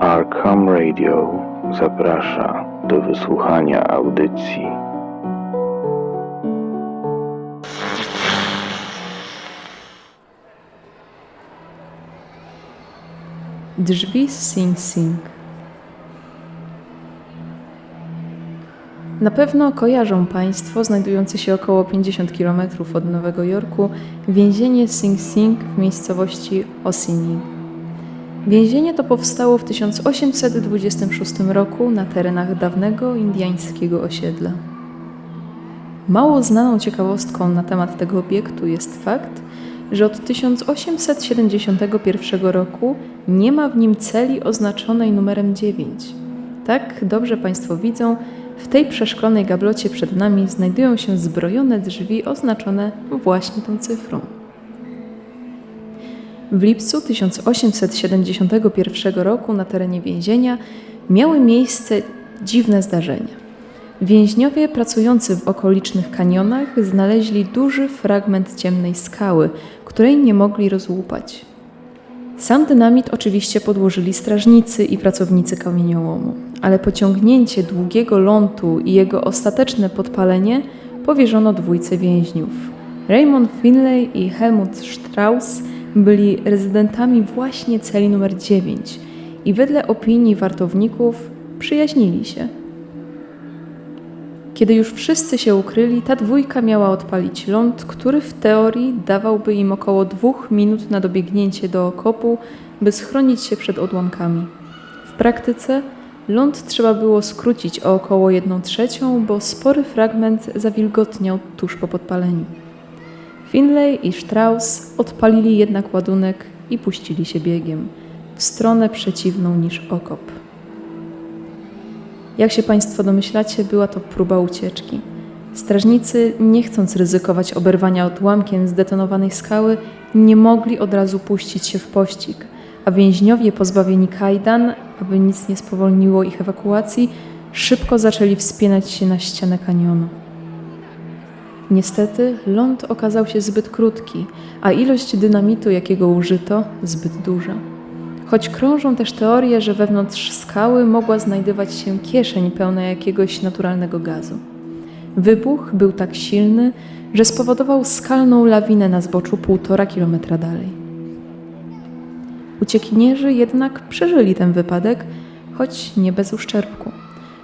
Arkham Radio zaprasza do wysłuchania audycji. Drzwi z Sing Sing. Na pewno kojarzą Państwo znajdujące się około 50 km od Nowego Jorku więzienie Sing Sing w miejscowości Ossining. Więzienie to powstało w 1826 roku na terenach dawnego indiańskiego osiedla. Mało znaną ciekawostką na temat tego obiektu jest fakt, że od 1871 roku nie ma w nim celi oznaczonej numerem 9. Tak dobrze Państwo widzą, w tej przeszklonej gablocie przed nami znajdują się zbrojone drzwi oznaczone właśnie tą cyfrą. W lipcu 1871 roku na terenie więzienia miały miejsce dziwne zdarzenia. Więźniowie pracujący w okolicznych kanionach znaleźli duży fragment ciemnej skały, której nie mogli rozłupać. Sam dynamit oczywiście podłożyli strażnicy i pracownicy kamieniołomu, ale pociągnięcie długiego lądu i jego ostateczne podpalenie powierzono dwójce więźniów. Raymond Finlay i Helmut Strauss byli rezydentami właśnie celi numer 9 i wedle opinii wartowników przyjaźnili się. Kiedy już wszyscy się ukryli, ta dwójka miała odpalić ląd, który w teorii dawałby im około dwóch minut na dobiegnięcie do okopu, by schronić się przed odłamkami. W praktyce ląd trzeba było skrócić o około jedną trzecią, bo spory fragment zawilgotniał tuż po podpaleniu. Finlay i Strauss odpalili jednak ładunek i puścili się biegiem w stronę przeciwną niż okop. Jak się Państwo domyślacie, była to próba ucieczki. Strażnicy, nie chcąc ryzykować oberwania odłamkiem zdetonowanej skały, nie mogli od razu puścić się w pościg, a więźniowie pozbawieni kajdan, aby nic nie spowolniło ich ewakuacji, szybko zaczęli wspinać się na ścianę kanionu. Niestety ląd okazał się zbyt krótki, a ilość dynamitu, jakiego użyto, zbyt duża. Choć krążą też teorie, że wewnątrz skały mogła znajdować się kieszeń pełna jakiegoś naturalnego gazu. Wybuch był tak silny, że spowodował skalną lawinę na zboczu półtora kilometra dalej. Uciekinierzy jednak przeżyli ten wypadek, choć nie bez uszczerbku.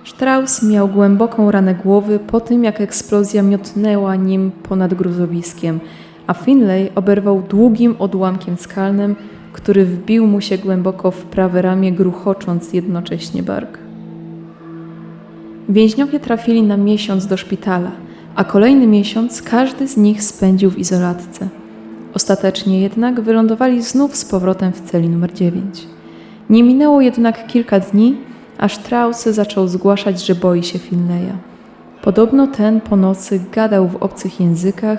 Strauss miał głęboką ranę głowy po tym, jak eksplozja miotnęła nim ponad gruzowiskiem, a Finlay oberwał długim odłamkiem skalnym, który wbił mu się głęboko w prawe ramię, gruchocząc jednocześnie bark. Więźniowie trafili na miesiąc do szpitala, a kolejny miesiąc każdy z nich spędził w izolatce. Ostatecznie jednak wylądowali znów z powrotem w celi numer 9. Nie minęło jednak kilka dni, aż Strauss zaczął zgłaszać, że boi się Finleya. Podobno ten po nocy gadał w obcych językach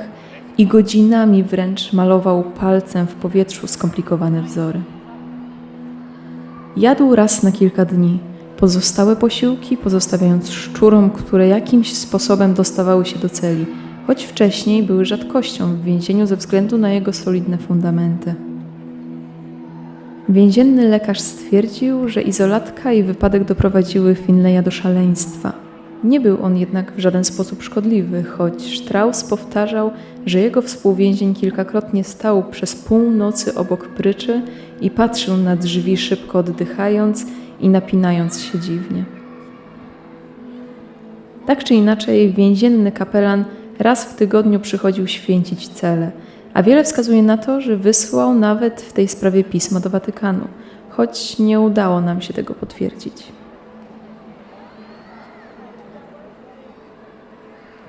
i godzinami wręcz malował palcem w powietrzu skomplikowane wzory. Jadł raz na kilka dni, pozostałe posiłki pozostawiając szczurom, które jakimś sposobem dostawały się do celi, choć wcześniej były rzadkością w więzieniu ze względu na jego solidne fundamenty. Więzienny lekarz stwierdził, że izolatka i wypadek doprowadziły Finleya do szaleństwa. Nie był on jednak w żaden sposób szkodliwy, choć Strauss powtarzał, że jego współwięzień kilkakrotnie stał przez pół nocy obok pryczy i patrzył na drzwi szybko oddychając i napinając się dziwnie. Tak czy inaczej, więzienny kapelan raz w tygodniu przychodził święcić cele, a wiele wskazuje na to, że wysłał nawet w tej sprawie pismo do Watykanu, choć nie udało nam się tego potwierdzić.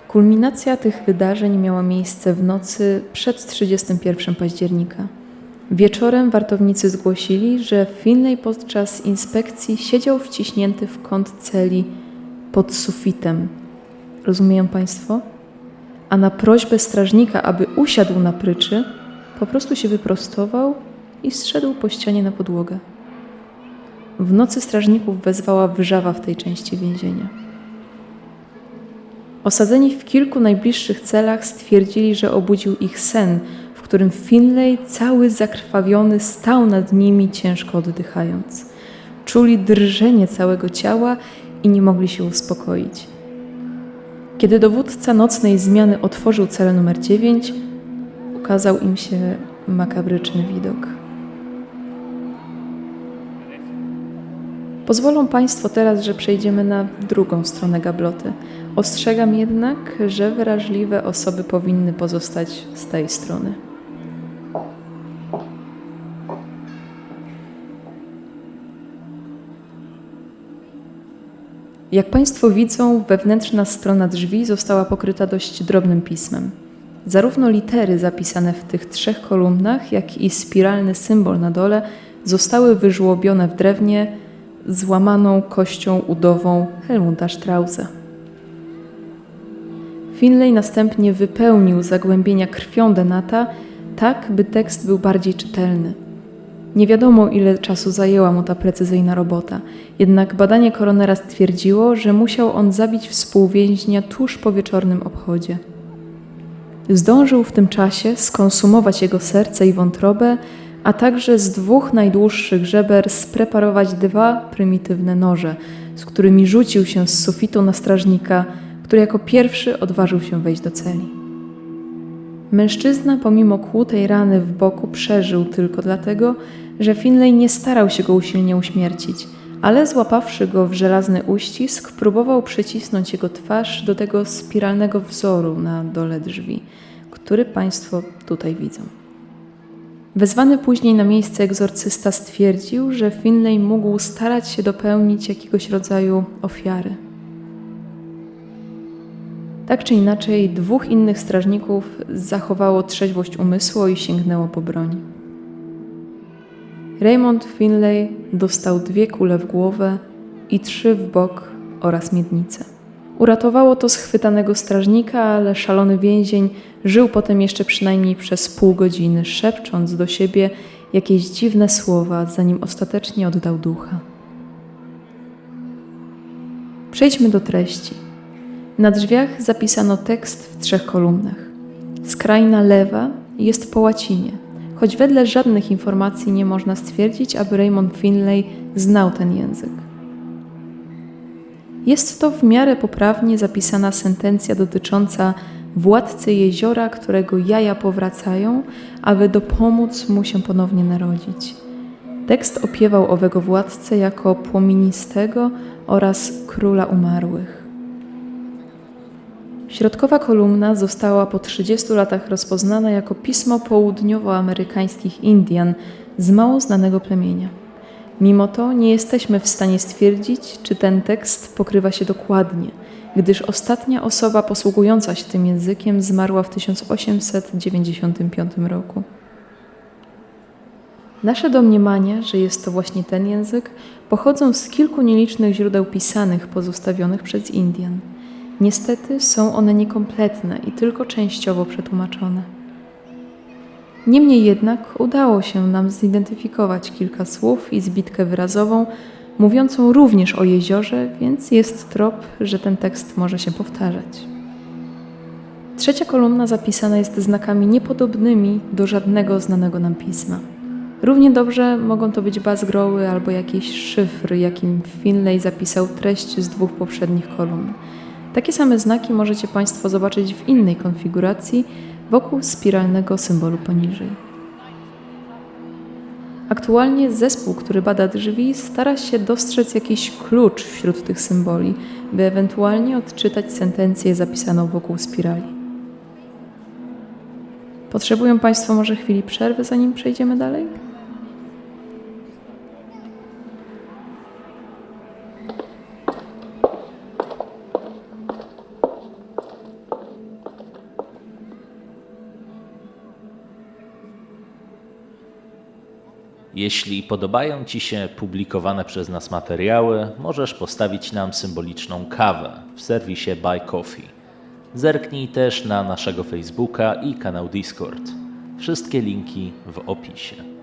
Kulminacja tych wydarzeń miała miejsce w nocy przed 31 października. Wieczorem wartownicy zgłosili, że Finlay podczas inspekcji siedział wciśnięty w kąt celi pod sufitem. Rozumieją Państwo? A na prośbę strażnika, aby usiadł na pryczy, po prostu się wyprostował i zszedł po ścianie na podłogę. W nocy strażników wezwała wrzawa w tej części więzienia. Osadzeni w kilku najbliższych celach stwierdzili, że obudził ich sen, w którym Finlay cały zakrwawiony stał nad nimi ciężko oddychając. czuli drżenie całego ciała i nie mogli się uspokoić. Kiedy dowódca nocnej zmiany otworzył cel numer 9, ukazał im się makabryczny widok. Pozwolą Państwo teraz, że przejdziemy na drugą stronę gabloty. Ostrzegam jednak, że wrażliwe osoby powinny pozostać z tej strony. Jak Państwo widzą, wewnętrzna strona drzwi została pokryta dość drobnym pismem. Zarówno litery zapisane w tych trzech kolumnach, jak i spiralny symbol na dole zostały wyżłobione w drewnie złamaną kością udową Helmuta Straussa. Finlay następnie wypełnił zagłębienia krwią Denata, tak by tekst był bardziej czytelny. Nie wiadomo, ile czasu zajęła mu ta precyzyjna robota, jednak badanie koronera stwierdziło, że musiał on zabić współwięźnia tuż po wieczornym obchodzie. Zdążył w tym czasie skonsumować jego serce i wątrobę, a także z dwóch najdłuższych żeber spreparować dwa prymitywne noże, z którymi rzucił się z sufitu na strażnika, który jako pierwszy odważył się wejść do celi. Mężczyzna pomimo kłutej rany w boku przeżył tylko dlatego, że Finlay nie starał się go usilnie uśmiercić, ale złapawszy go w żelazny uścisk, próbował przycisnąć jego twarz do tego spiralnego wzoru na dole drzwi, który Państwo tutaj widzą. Wezwany później na miejsce egzorcysta stwierdził, że Finlay mógł starać się dopełnić jakiegoś rodzaju ofiary. Tak czy inaczej, dwóch innych strażników zachowało trzeźwość umysłu i sięgnęło po broń. Raymond Finlay dostał dwie kule w głowę i trzy w bok oraz miednicę. Uratowało to schwytanego strażnika, ale szalony więzień żył potem jeszcze przynajmniej przez pół godziny, szepcząc do siebie jakieś dziwne słowa, zanim ostatecznie oddał ducha. Przejdźmy do treści. Na drzwiach zapisano tekst w trzech kolumnach. Skrajna lewa jest po łacinie, choć wedle żadnych informacji nie można stwierdzić, aby Raymond Finlay znał ten język. Jest to w miarę poprawnie zapisana sentencja dotycząca władcy jeziora, którego jaja powracają, aby dopomóc mu się ponownie narodzić. Tekst opiewał owego władcę jako płomienistego oraz króla umarłych. Środkowa kolumna została po 30 latach rozpoznana jako pismo południowoamerykańskich Indian z mało znanego plemienia. Mimo to nie jesteśmy w stanie stwierdzić, czy ten tekst pokrywa się dokładnie, gdyż ostatnia osoba posługująca się tym językiem zmarła w 1895 roku. Nasze domniemania, że jest to właśnie ten język, pochodzą z kilku nielicznych źródeł pisanych pozostawionych przez Indian. Niestety są one niekompletne i tylko częściowo przetłumaczone. Niemniej jednak udało się nam zidentyfikować kilka słów i zbitkę wyrazową, mówiącą również o jeziorze, więc jest trop, że ten tekst może się powtarzać. Trzecia kolumna zapisana jest znakami niepodobnymi do żadnego znanego nam pisma. Równie dobrze mogą to być bazgroły albo jakieś szyfry, jakim Finlay zapisał treść z dwóch poprzednich kolumn. Takie same znaki możecie Państwo zobaczyć w innej konfiguracji wokół spiralnego symbolu poniżej. Aktualnie zespół, który bada drzwi, stara się dostrzec jakiś klucz wśród tych symboli, by ewentualnie odczytać sentencję zapisaną wokół spirali. Potrzebują Państwo może chwili przerwy, zanim przejdziemy dalej? Jeśli podobają Ci się publikowane przez nas materiały, możesz postawić nam symboliczną kawę w serwisie Buy Coffee. Zerknij też na naszego Facebooka i kanał Discord. Wszystkie linki w opisie.